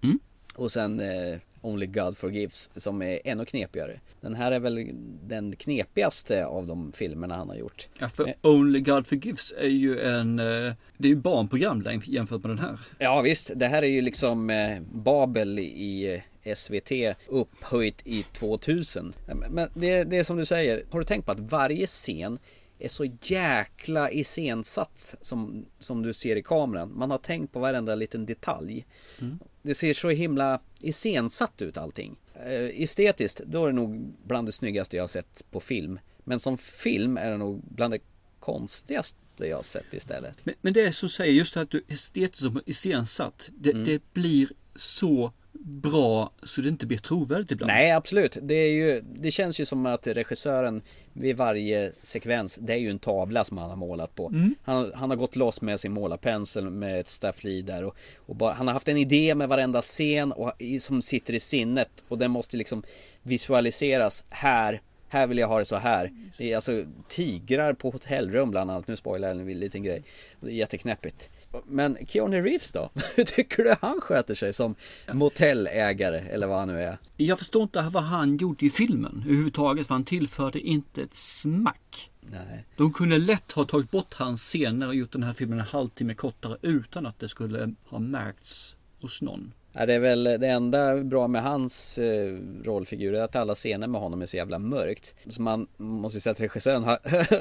Mm. Och sen eh, Only God Forgives som är ännu knepigare. Den här är väl den knepigaste av de filmerna han har gjort. Ja, för Only God Forgives är ju en, eh, det är ju barnprogram jämfört med den här. Ja visst, det här är ju liksom eh, Babel i eh, SVT upphöjt i 2000. Men det, det är som du säger, har du tänkt på att varje scen är så jäkla iscensatt som, som du ser i kameran. Man har tänkt på varenda liten detalj. Mm. Det ser så himla iscensatt ut allting. Eh, estetiskt, då är det nog bland det snyggaste jag har sett på film. Men som film är det nog bland det konstigaste jag har sett istället. Men, men det är som säger, just det här att du estetiskt och iscensatt. Det, Mm. det blir så bra så det inte blir trovärdigt ibland. Nej absolut, det, är ju, det känns ju som att regissören vid varje sekvens, det är ju en tavla som han har målat på. Mm. Han, han har gått loss med sin målarpensel med ett staffli där och, och bara, han har haft en idé med varenda scen och, som sitter i sinnet och den måste liksom visualiseras här här vill jag ha det så här. Det är alltså tigrar på hotellrum bland annat. Nu spoilar jag en liten grej. Det är jätteknäppigt. Men Keanu Reeves då? Hur tycker du han sköter sig som motellägare eller vad han nu är? Jag förstår inte vad han gjorde i filmen överhuvudtaget för han tillförde inte ett smack. Nej. De kunde lätt ha tagit bort hans scener och gjort den här filmen en halvtimme kortare utan att det skulle ha märkts hos någon. Ja, det är väl det enda bra med hans eh, rollfigur är att alla scener med honom är så jävla mörkt. Så man måste ju säga att regissören har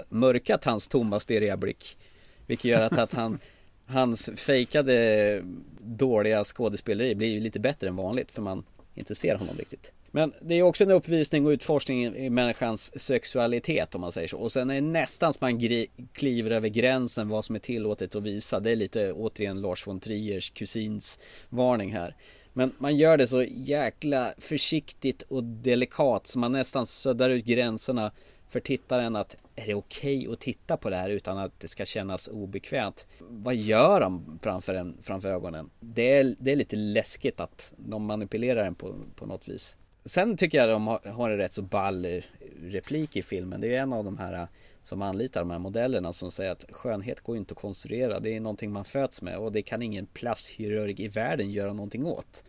mörkat hans tomma stereablick. Vilket gör att, att han, hans fejkade dåliga skådespeleri blir ju lite bättre än vanligt för man inte ser honom riktigt. Men det är också en uppvisning och utforskning i människans sexualitet om man säger så. Och sen är det nästan som man gri- kliver över gränsen vad som är tillåtet att visa. Det är lite återigen Lars von Triers kusins varning här. Men man gör det så jäkla försiktigt och delikat så man nästan suddar ut gränserna för tittaren att är det okej att titta på det här utan att det ska kännas obekvämt? Vad gör de framför, en, framför ögonen? Det är, det är lite läskigt att de manipulerar en på, på något vis. Sen tycker jag de har, har en rätt så ball replik i filmen. Det är en av de här eh, som anlitar de här modellerna som säger att skönhet går inte att konstruera. Det är någonting man föds med och det kan ingen plastkirurg i världen göra någonting åt.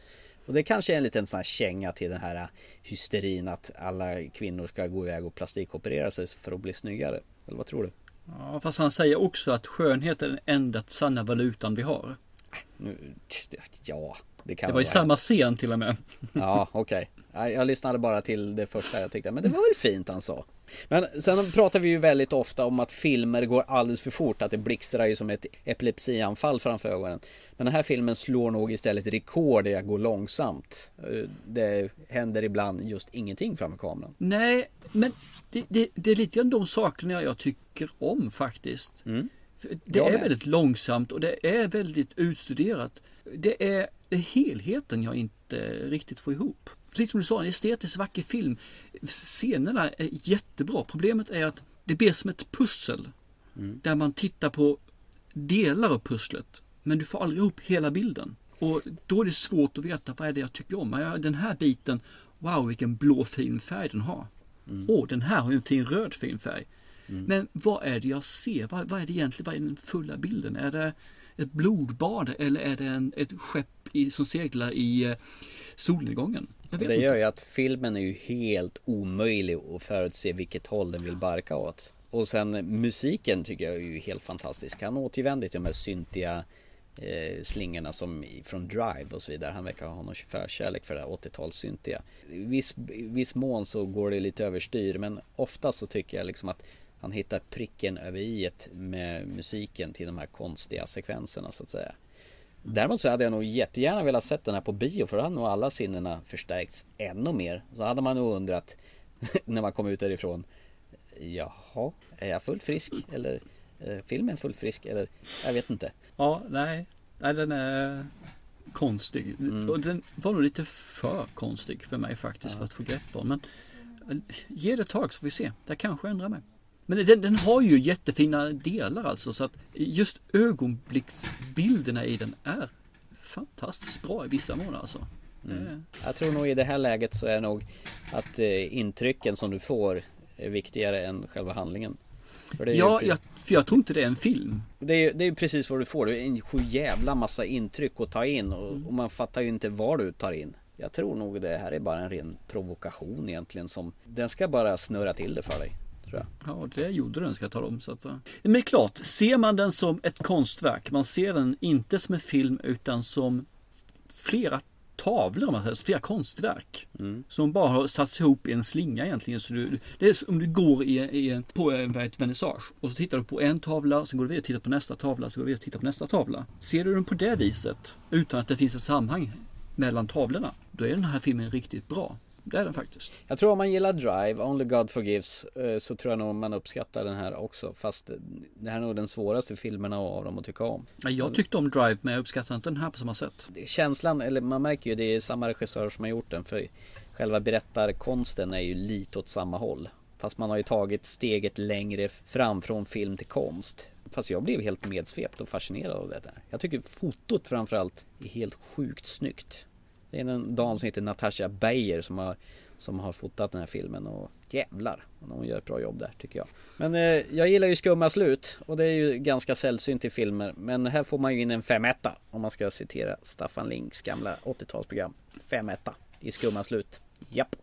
Och det kanske är en liten sån här känga till den här hysterin att alla kvinnor ska gå iväg och plastikoperera sig för att bli snyggare. Eller vad tror du? Ja, fast han säger också att skönhet är den enda sanna valutan vi har. Nu, ja, det kan Det var i samma scen till och med. Ja, okej. Nej, Jag lyssnade bara till det första jag tyckte, men det var väl fint han sa. Men sen pratar vi ju väldigt ofta om att filmer går alldeles för fort, att det blixtrar ju som ett epilepsianfall framför ögonen. Men den här filmen slår nog istället rekord i att gå långsamt. Eh, Det händer ibland just ingenting framför kameran. Nej, men det, det, det är lite grann de sakerna jag tycker om faktiskt. För Det är väldigt långsamt och det är väldigt utstuderat. Det är helheten jag inte riktigt får ihop. Precis som du sa, en estetiskt vacker film. Scenerna är jättebra. Problemet är att det blir som ett pussel. Där man tittar på delar av pusslet. Men du får aldrig ihop hela bilden. Och då är det svårt att veta vad är det jag tycker om. Den här biten, wow vilken blå fin färg den har. Åh, den här har en fin röd fin färg. Men vad är det jag ser? Vad, vad är det egentligen? Vad är den fulla bilden? Är det ett blodbad eller är det en, ett skepp i, som seglar i eh, solnedgången? Det gör ju att filmen är ju helt omöjlig att förutse vilket håll den vill barka åt. Och sen musiken tycker jag är ju helt fantastisk. Han återvänder till de här syntiga eh, slingorna som från Drive och så vidare. Han verkar ha någon förkärlek för det här 80-talssyntiga. I viss, viss mån så går det lite överstyr men ofta så tycker jag liksom att han hittar pricken över i med musiken till de här konstiga sekvenserna så att säga. Däremot så hade jag nog jättegärna velat sett den här på bio för då hade nog alla sinnena förstärkts ännu mer. Så hade man nog undrat när man kom ut därifrån. Jaha, är jag fullt frisk? Eller är filmen fullt frisk? Eller jag vet inte. Ja, nej. nej den är konstig. Mm. Den var nog lite för konstig för mig faktiskt för att få grepp om. Men eh, ge det ett tag så får vi se. Det kanske ändrar mig. Men den, den har ju jättefina delar alltså så att just ögonblicksbilderna i den är fantastiskt bra i vissa månader alltså. Mm. Jag tror nog i det här läget så är nog att eh, intrycken som du får är viktigare än själva handlingen. För ja, ju, jag, för jag tror inte det är en film. Det är, det är precis vad du får. Det är en sju jävla massa intryck att ta in och, mm. och, man fattar ju inte vad du tar in. Jag tror nog det här är bara en ren provokation egentligen som Den ska bara snurra till det för dig. Ja, det gjorde den ska jag tala om. Så att, men det är klart, ser man den som ett konstverk, man ser den inte som en film utan som flera tavlor, om man säger, flera konstverk. Mm. Som bara har satts ihop i en slinga egentligen. Så du, det är som om du går i, i, på ett vernissage och så tittar du på en tavla, sen går du vidare och tittar på nästa tavla, så går du vidare och tittar på nästa tavla. Ser du den på det viset, utan att det finns ett sammanhang mellan tavlorna, då är den här filmen riktigt bra. Det är den faktiskt. Jag tror om man gillar Drive, Only God Forgives, eh, så tror jag nog man uppskattar den här också. Fast det här är nog den svåraste filmerna av dem att tycka om. Jag tyckte om Drive, men jag uppskattar inte den här på samma sätt. Känslan, eller man märker ju det är samma regissör som har gjort den. För själva berättarkonsten är ju lite åt samma håll. Fast man har ju tagit steget längre fram från film till konst. Fast jag blev helt medsvept och fascinerad av det där. Jag tycker fotot framförallt är helt sjukt snyggt. Det är en dam som heter Natasha Beyer som har, som har fotat den här filmen och jävlar, hon gör ett bra jobb där tycker jag. Men eh, jag gillar ju skumma slut och det är ju ganska sällsynt i filmer. Men här får man ju in en femetta om man ska citera Staffan Links gamla 80-talsprogram. Femetta i skumma slut. Japp.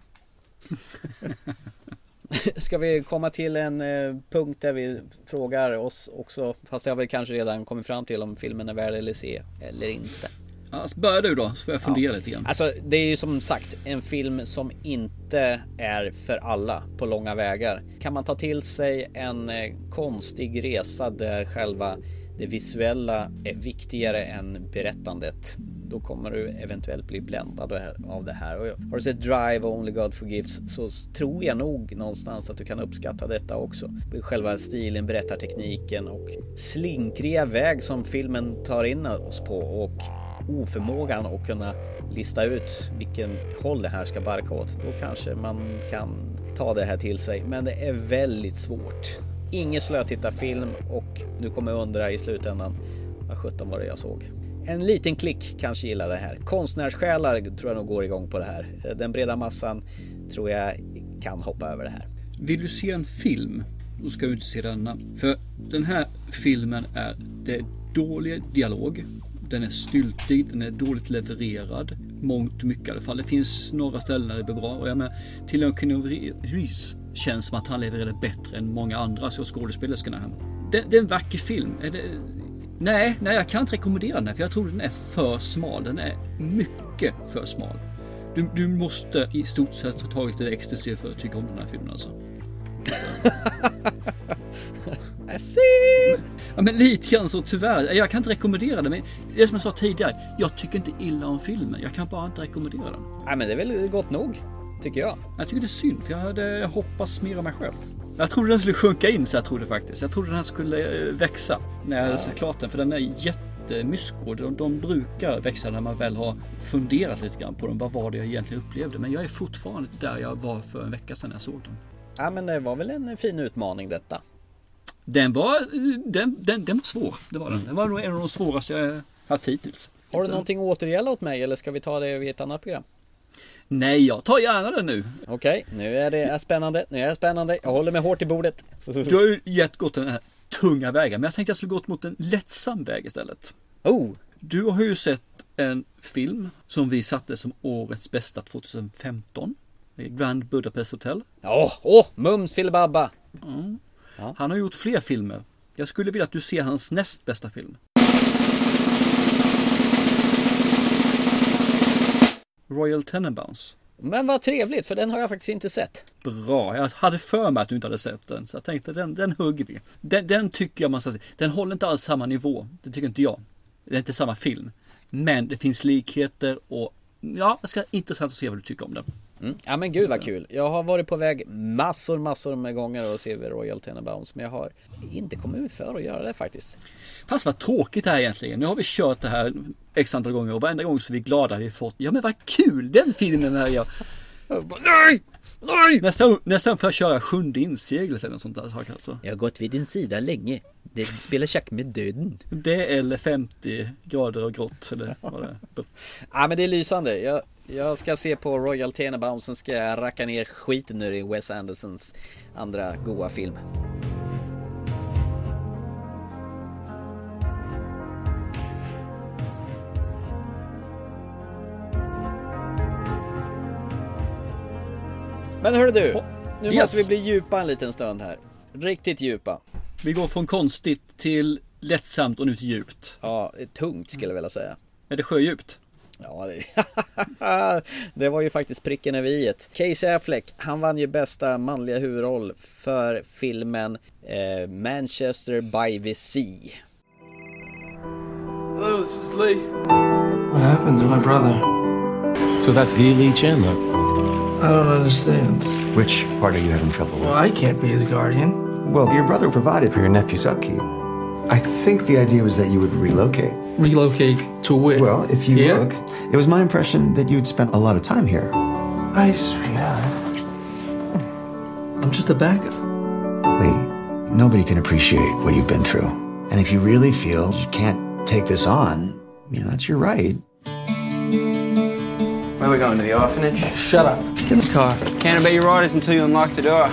Ska vi komma till en eh, punkt där vi frågar oss också, fast jag har väl kanske redan kommit fram till om filmen är värd eller se eller inte. Alltså, börja du då, så får jag fundera ja. lite grann. Alltså, det är ju som sagt en film som inte är för alla på långa vägar. Kan man ta till sig en eh, konstig resa där själva det visuella är viktigare än berättandet. Då kommer du eventuellt bli bländad av det här. Och har du sett Drive och Only God Forgives så tror jag nog någonstans att du kan uppskatta detta också. Själva stilen, berättartekniken och slinkriga väg som filmen tar in oss på och oförmågan att kunna lista ut vilken håll det här ska barka åt, då kanske man kan ta det här till sig. Men det är väldigt svårt. Ingen slötittarfilm och nu kommer jag undra i slutändan vad sjutton var det jag såg. En liten klick kanske gillar det här. Konstnärssjälar tror jag nog går igång på det här. Den breda massan tror jag kan hoppa över det här. Vill du se en film? Då ska du inte se denna. För den här filmen är det dålig dialog. Den är styltig, den är dåligt levererad. Mångt mycket i alla fall. Det finns några ställen där det blir bra. Och jag menar, till och med Reese känns som att han levererade bättre än många andra så skådespelerskorna här. Det, det, är en vacker film. Är det, nej, nej, jag kan inte rekommendera den här för jag tror den är för smal. Den är mycket för smal. Du, du måste i stort sett ha tagit lite ecstasy för att tycka om den här filmen alltså. I see! Ja, men lite grann så tyvärr. Jag kan inte rekommendera den. Men det som jag sa tidigare. Jag tycker inte illa om filmen. Jag kan bara inte rekommendera den. Nej men det är väl gott nog. Tycker jag. Jag tycker det är synd för jag hade hoppats mer av mig själv. Jag trodde den skulle sjunka in så jag trodde faktiskt. Jag trodde den här skulle eh, växa när jag hade sett klart den. För den är jättemysko. De, de brukar växa när man väl har funderat lite grann på dem. Vad var det jag egentligen upplevde? Men jag är fortfarande där jag var för en vecka sedan jag såg den. Ja men det var väl en fin utmaning detta. Den var, den, den, den var svår. Det var den. Den var nog en av de svåraste jag haft hittills. Har du någonting att återgälda åt mig eller ska vi ta det i ett annat program? Nej, jag tar gärna den nu. Okej, okay, nu är det spännande. Nu är det spännande. Jag håller mig hårt i bordet. Du har ju gett gått den här tunga vägen, men jag tänkte jag skulle gått mot en lättsam väg istället. Oh! Du har ju sett en film som vi satte som årets bästa 2015. Grand Budapest Hotel. Ja, åh, oh, mums filibabba! Mm. Ja. Han har gjort fler filmer. Jag skulle vilja att du ser hans näst bästa film. Royal Tenenbaums. Men vad trevligt, för den har jag faktiskt inte sett. Bra, jag hade för mig att du inte hade sett den. Så jag tänkte den, den hugger vi. Den, den tycker jag man ska se. Den håller inte alls samma nivå. Det tycker inte jag. Det är inte samma film. Men det finns likheter och ja, det ska intressant att se vad du tycker om den. Mm. Ja men gud vad kul. Jag har varit på väg massor, massor med gånger och se Royal Tenenbaums. Men jag har inte kommit ut för att göra det faktiskt. Fast vad tråkigt det här egentligen. Nu har vi kört det här x antal gånger och varenda gång så är vi glada vi fått. Ja men vad kul! Den filmen är jag... Nej! Nästan, nästan för att köra sjunde inseglet eller något sånt där sak alltså. Jag har gått vid din sida länge. Det spelar schack med döden. Det eller 50 grader och grått eller vad det är. Ja men det är lysande. Jag, jag ska se på Royal Tenenbaum, sen ska jag racka ner skiten ur i Wes Andersons andra goa film. Men hörru du, nu Yes. måste vi bli djupa en liten stund här. Riktigt djupa. Vi går från konstigt till lättsamt och nu till djupt. Ja, tungt skulle jag vilja säga. Är det sjödjupt? Ja, det, det var ju faktiskt pricken över i-et. Casey Affleck, han vann ju bästa manliga huvudroll för filmen eh, Manchester by the Sea. Hello, this is Lee. What happened to my brother? So that's the Lee Chandler. I don't understand. Which part are you having trouble with? Well, I can't be his guardian. Well, your brother provided for your nephew's upkeep. I think the idea was that you would relocate. Relocate to where? Well, if you Here? look, it was my impression that you'd spent a lot of time here. I sweetheart. I'm just a backup. Lee, nobody can appreciate what you've been through. And if you really feel you can't take this on, you know, that's your right. Where are we going? To the orphanage? Shut up. Get in the car. Can't obey your orders until you unlock the door.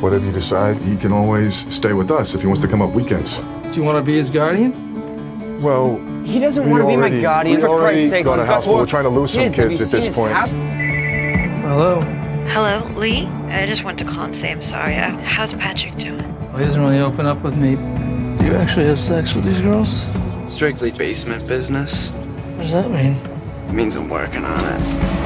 Whatever you decide, he can always stay with us if he wants to come up weekends. Do you want to be his guardian? Well, He doesn't want to be my guardian, for Christ's sake. got a house full. We're trying to lose some kids at this point. house? Hello. Hello, Lee? I just went to call and say I'm sorry. Uh, how's Patrick doing? Well, he doesn't really open up with me. Do you actually have sex with these girls? Strictly basement business. What does that mean? It means I'm working on it.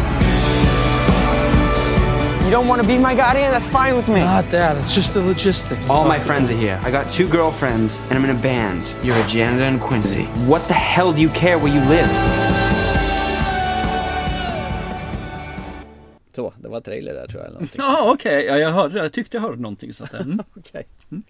You don't want to be my guardian? That's fine with me. Not that. It's just the logistics. All my friends are here. I got two girlfriends, and I'm in a band. You're a janitor in Quincy. What the hell do you care where you live? Så, det var trailer där tror jag. Eller någonting. Ja okej, ja, jag hörde det. Jag tyckte jag hörde någonting. Så att, mm. Okej. Den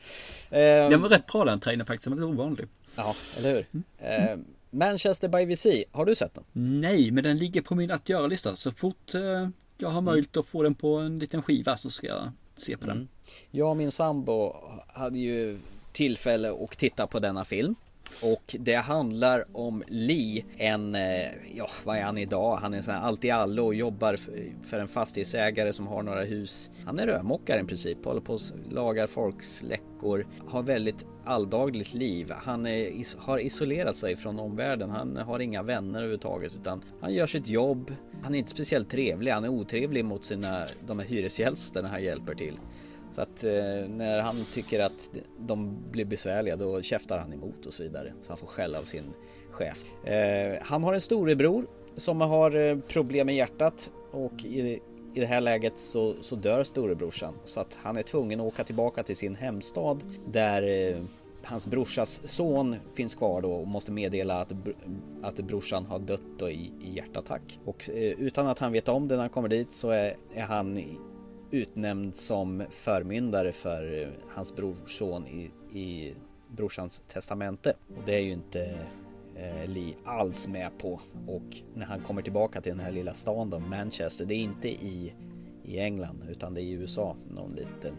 Ehm, var rätt bra den trailern faktiskt, men lite ovanlig. ja, eller hur? Ehm, Manchester by Sea, har du sett den? Nej, men den ligger på min att göra-lista. Så fort eh, jag har möjlighet att få den på en liten skiva så ska jag se på den. Mm. Jag och min sambo hade ju tillfälle att titta på denna film. Och det handlar om Lee, en, eh, ja vad är han idag? Han är sån här allt i allo och jobbar för- en fastighetsägare som har några hus. Han är rörmokare i princip, håller på och lagar folks läckor. Har väldigt alldagligt liv. Han är, har isolerat sig från omvärlden. Han har inga vänner överhuvudtaget utan han gör sitt jobb. Han är inte speciellt trevlig. Han är otrevlig mot sina, de här hyresgästerna han hjälper till. Så att eh, när han tycker att de blir besvärliga då käftar han emot och så vidare. Så han får skäll av sin chef. Eh, han har en storebror som har eh, problem med hjärtat och i, i det här läget så, så dör storebrorsan. Så att han är tvungen att åka tillbaka till sin hemstad där eh, hans brorsas son finns kvar då och måste meddela att, br- att brorsan har dött då i, i hjärtattack. Och eh, utan att han vet om det när han kommer dit så är, är han utnämnd som förmyndare för eh, hans brorson i, i brorsans testamente. Och det är ju inte eh, Lee alls med på. Och när han kommer tillbaka till den här lilla stan då, Manchester, det är inte i, i England utan det är i USA, någon liten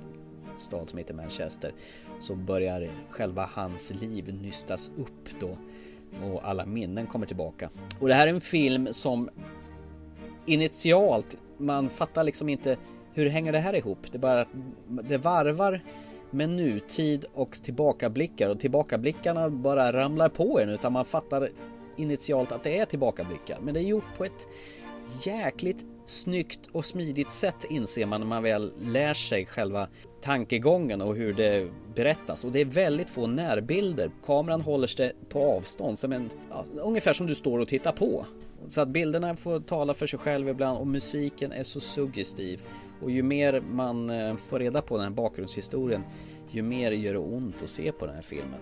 stad som heter Manchester. Så börjar själva hans liv nystas upp då och alla minnen kommer tillbaka. Och det här är en film som initialt, man fattar liksom inte hur hänger det här ihop? Det är bara att det varvar med nutid och tillbakablickar och tillbakablickarna bara ramlar på en utan man fattar initialt att det är tillbakablickar. Men det är gjort på ett jäkligt snyggt och smidigt sätt inser man när man väl lär sig själva tankegången och hur det berättas. Och det är väldigt få närbilder. Kameran håller sig på avstånd, som en, ja, ungefär som du står och tittar på. Så att bilderna får tala för sig själv ibland och musiken är så suggestiv. Och ju mer man eh, får reda på den här bakgrundshistorien, ju mer gör det ont att se på den här filmen.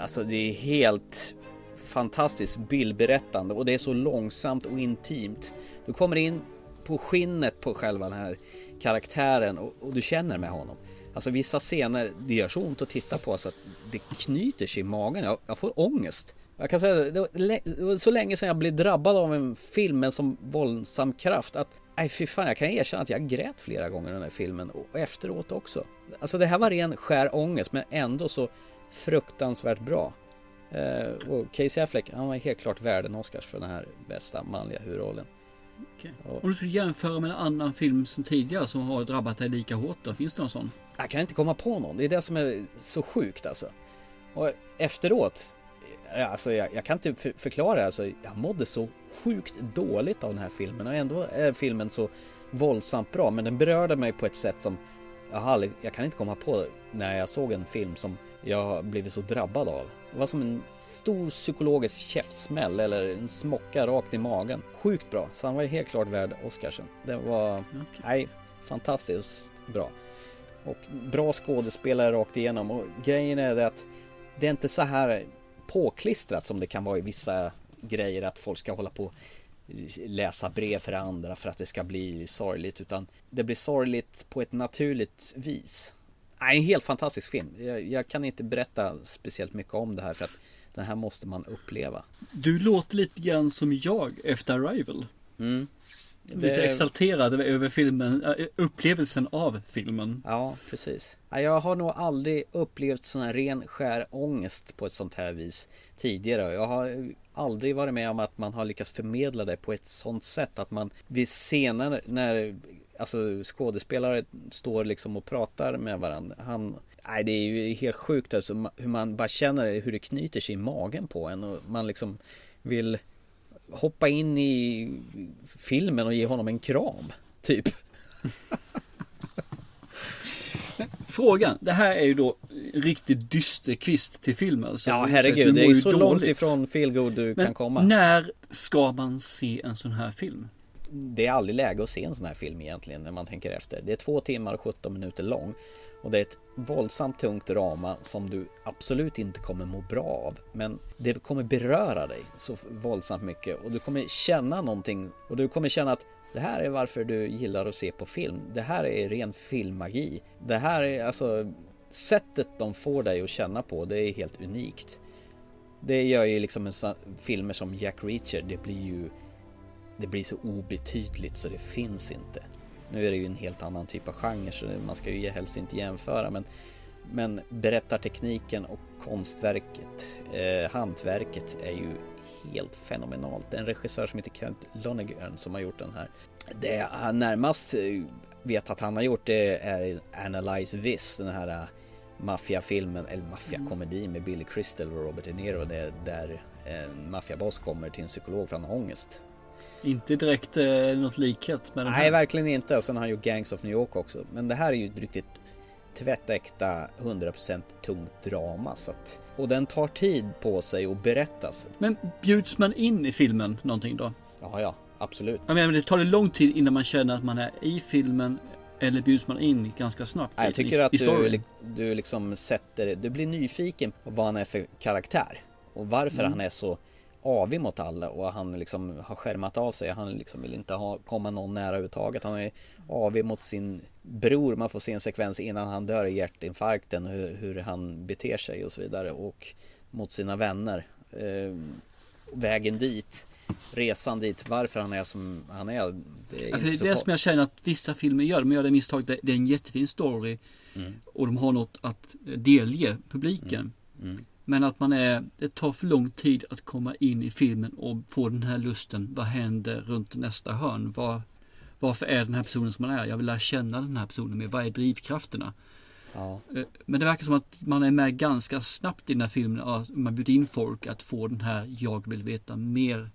Alltså det är helt fantastiskt bildberättande och det är så långsamt och intimt. Du kommer in på skinnet på själva den här karaktären och, och du känner med honom. Alltså vissa scener, det gör så ont att titta på så att det knyter sig i magen. Jag, jag får ångest. Jag kan säga det var, det var så länge sedan jag blev drabbad av en film med en sån våldsam kraft att Nej fy fan, jag kan erkänna att jag grät flera gånger i den här filmen och efteråt också. Alltså det här var ren skär ångest men ändå så fruktansvärt bra. Eh, och Casey Affleck, han var helt klart värd en Oscars för den här bästa manliga huvudrollen. Okay. Om du skulle jämföra med en annan film som tidigare som har drabbat dig lika hårt då, finns det någon sån? Jag kan inte komma på någon, det är det som är så sjukt alltså. Och efteråt, alltså jag, jag kan inte för, förklara, alltså jag mådde så sjukt dåligt av den här filmen och ändå är filmen så våldsamt bra men den berörde mig på ett sätt som jag, aldrig, jag kan inte komma på när jag såg en film som jag blivit så drabbad av. Det var som en stor psykologisk käftsmäll eller en smocka rakt i magen. Sjukt bra, så han var helt klart värd Oscarsen. Det var, okay. nej, fantastiskt bra. Och bra skådespelare rakt igenom och grejen är det att det är inte så här påklistrat som det kan vara i vissa grejer att folk ska hålla på läsa brev för andra för att det ska bli sorgligt utan det blir sorgligt på ett naturligt vis. Nej, en helt fantastisk film. Jag, jag, kan inte berätta speciellt mycket om det här för att den här måste man uppleva. Du låter lite grann som jag efter Arrival. Mm. Lite exalterad över filmen, upplevelsen av filmen. Ja, precis. Jag har nog aldrig upplevt sån här ren skär ångest på ett sånt här vis tidigare. Jag har aldrig varit med om att man har lyckats förmedla det på ett sånt sätt att man vid scener när alltså skådespelare står liksom och pratar med varandra. Han, nej det är ju helt sjukt alltså hur man bara känner hur det knyter sig i magen på en och man liksom vill hoppa in i filmen och ge honom en kram. Typ. Frågan, det här är ju då riktigt dyster kvist till filmen. Så ja herregud, det är så dåligt. långt ifrån feelgood du Men kan komma. när ska man se en sån här film? Det är aldrig läge att se en sån här film egentligen när man tänker efter. Det är två timmar och 17 minuter lång. Och det är ett våldsamt tungt drama som du absolut inte kommer må bra av. Men det kommer beröra dig så våldsamt mycket och du kommer känna någonting och du kommer känna att det här är varför du gillar att se på film. Det här är ren filmmagi. Det här är alltså sättet de får dig att känna på. Det är helt unikt. Det gör ju liksom en filmer som Jack Reacher. Det blir ju det blir så obetydligt så det finns inte. Nu är det ju en helt annan typ av genre så man ska ju helst inte jämföra men men berättartekniken och konstverket, eh, hantverket är ju helt fenomenalt. Det är en regissör som heter Kent Lonergan som har gjort den här. Det han närmast eh, vet att han har gjort det är Analyze This, den här eh, maffiafilmen, eller maffiakomedin med Billy Crystal och Robert De Niro. Där en maffiaboss kommer till en psykolog för han har ångest. Inte direkt eh, något likhet med den Nej, verkligen inte. Och sen har han gjort Gangs of New York också. Men det här är ju ett riktigt tvättäkta 100% tungt drama. Så att, och den tar tid på sig att berättas. Men bjuds man in i filmen någonting då? Ja, ja, absolut. Jag menar, det tar det lång tid innan man känner att man är i filmen eller bjuds man in ganska snabbt? Jag tycker i, att i du, du liksom sätter, du blir nyfiken på vad han är för karaktär. Och varför mm. han är så avig mot alla och han liksom har skärmat av sig. Han liksom vill inte ha, komma någon nära överhuvudtaget. Han är avig mot sin bror. Man får se en sekvens innan han dör i hjärtinfarkten hur, hur han beter sig och så vidare. Och mot sina vänner. Eh, vägen dit. Resan dit, varför han är som han är. Det är, det, är det som jag känner att vissa filmer gör. De gör det misstaget. Det är en jättefin story. Mm. Och de har något att delge publiken. Mm. Mm. Men att man är, det tar för lång tid att komma in i filmen och få den här lusten. Vad händer runt nästa hörn? Var, varför är den här personen som man är? Jag vill lära känna den här personen mer. Vad är drivkrafterna? Ja. Eh, men det verkar som att man är med ganska snabbt i den här filmen. Man bjuder in folk att få den här jag vill veta mer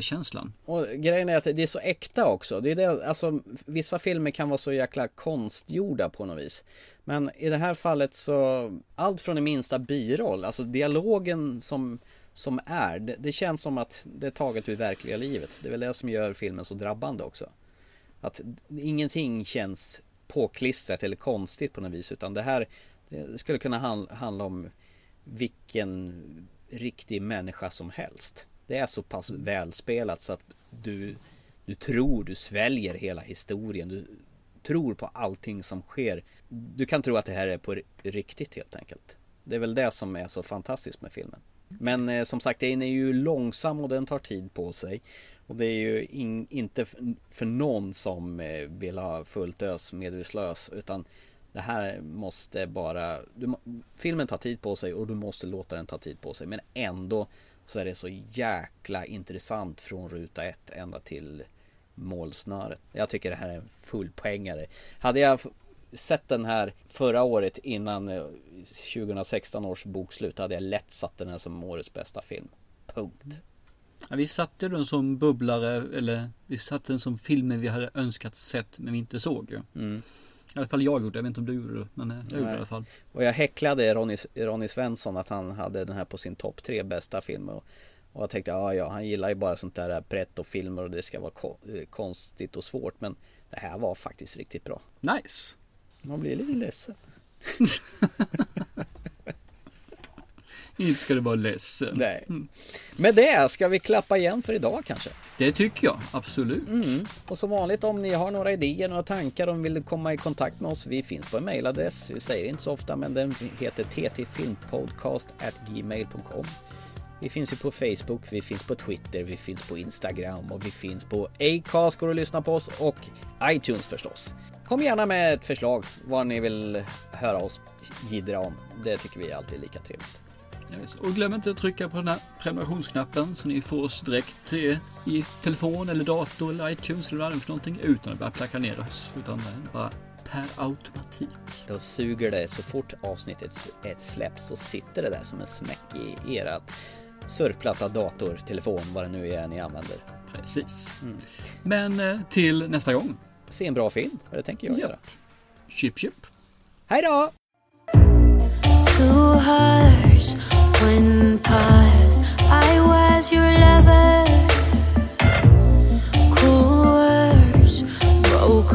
känslan. Och grejen är att det är så äkta också. Det är det, alltså, vissa filmer kan vara så jäkla konstgjorda på något vis. Men i det här fallet så, allt från den minsta biroll, alltså dialogen som, som är, det, det känns som att det är taget ur verkliga livet. Det är väl det som gör filmen så drabbande också. Att ingenting känns påklistrat eller konstigt på något vis utan det här det skulle kunna handla om vilken riktig människa som helst. Det är så pass välspelat så att du, du tror du sväljer hela historien. Du tror på allting som sker. Du kan tro att det här är på riktigt helt enkelt. Det är väl det som är så fantastiskt med filmen. Men eh, som sagt den är ju långsam och den tar tid på sig. Och det är ju in, inte för någon som eh, vill ha fullt ös medvetslös utan det här måste bara du, Filmen tar tid på sig och du måste låta den ta tid på sig men ändå så är det så jäkla intressant från ruta ett ända till målsnöret. Jag tycker det här är en fullpoängare. Hade jag sett den här förra året innan 2016 års bokslut hade jag lätt satt den här som årets bästa film. Punkt. Ja, vi satte den som bubblare eller vi satte den som filmen vi hade önskat sett men vi inte såg. Mm. I alla fall jag gjorde, jag vet inte om du gjorde det men jag gjorde det i alla fall. Och jag häcklade Ronny, Ronny Svensson att han hade den här på sin topp tre bästa filmer. Och, och jag tänkte, ja ja, han gillar ju bara sånt där brett och filmer och det ska vara ko konstigt och svårt. Men det här var faktiskt riktigt bra. Nice! Man blir lite ledsen. Inte ska du vara ledsen. Nej. Mm. Med det ska vi klappa igen för idag kanske. Det tycker jag, absolut. Mm. Och som vanligt om ni har några idéer, några tankar och vill komma i kontakt med oss. Vi finns på en mailadress. Vi säger inte så ofta men den heter ttfilmpodcast@gmail.com. Vi finns ju på Facebook, vi finns på Twitter, vi finns på Instagram och vi finns på Acast går att lyssna på oss och iTunes förstås. Kom gärna med ett förslag vad ni vill höra oss jiddra om. Det tycker vi är alltid lika trevligt. Yes. Och glöm inte att trycka på den här prenumerationsknappen så ni får oss direkt i telefon eller dator eller iTunes eller vad det är för någonting utan att börja placka ner oss. Utan bara per automatik. Då suger det så fort avsnittet ett släpps så sitter det där som en smäck i era surfplatta, dator, telefon, vad det nu är ni använder. Precis. Mm. Men till nästa gång. Se en bra film, det tänker jag göra. Chip chip. Hej då! Two hearts. I was your lover. Words, broke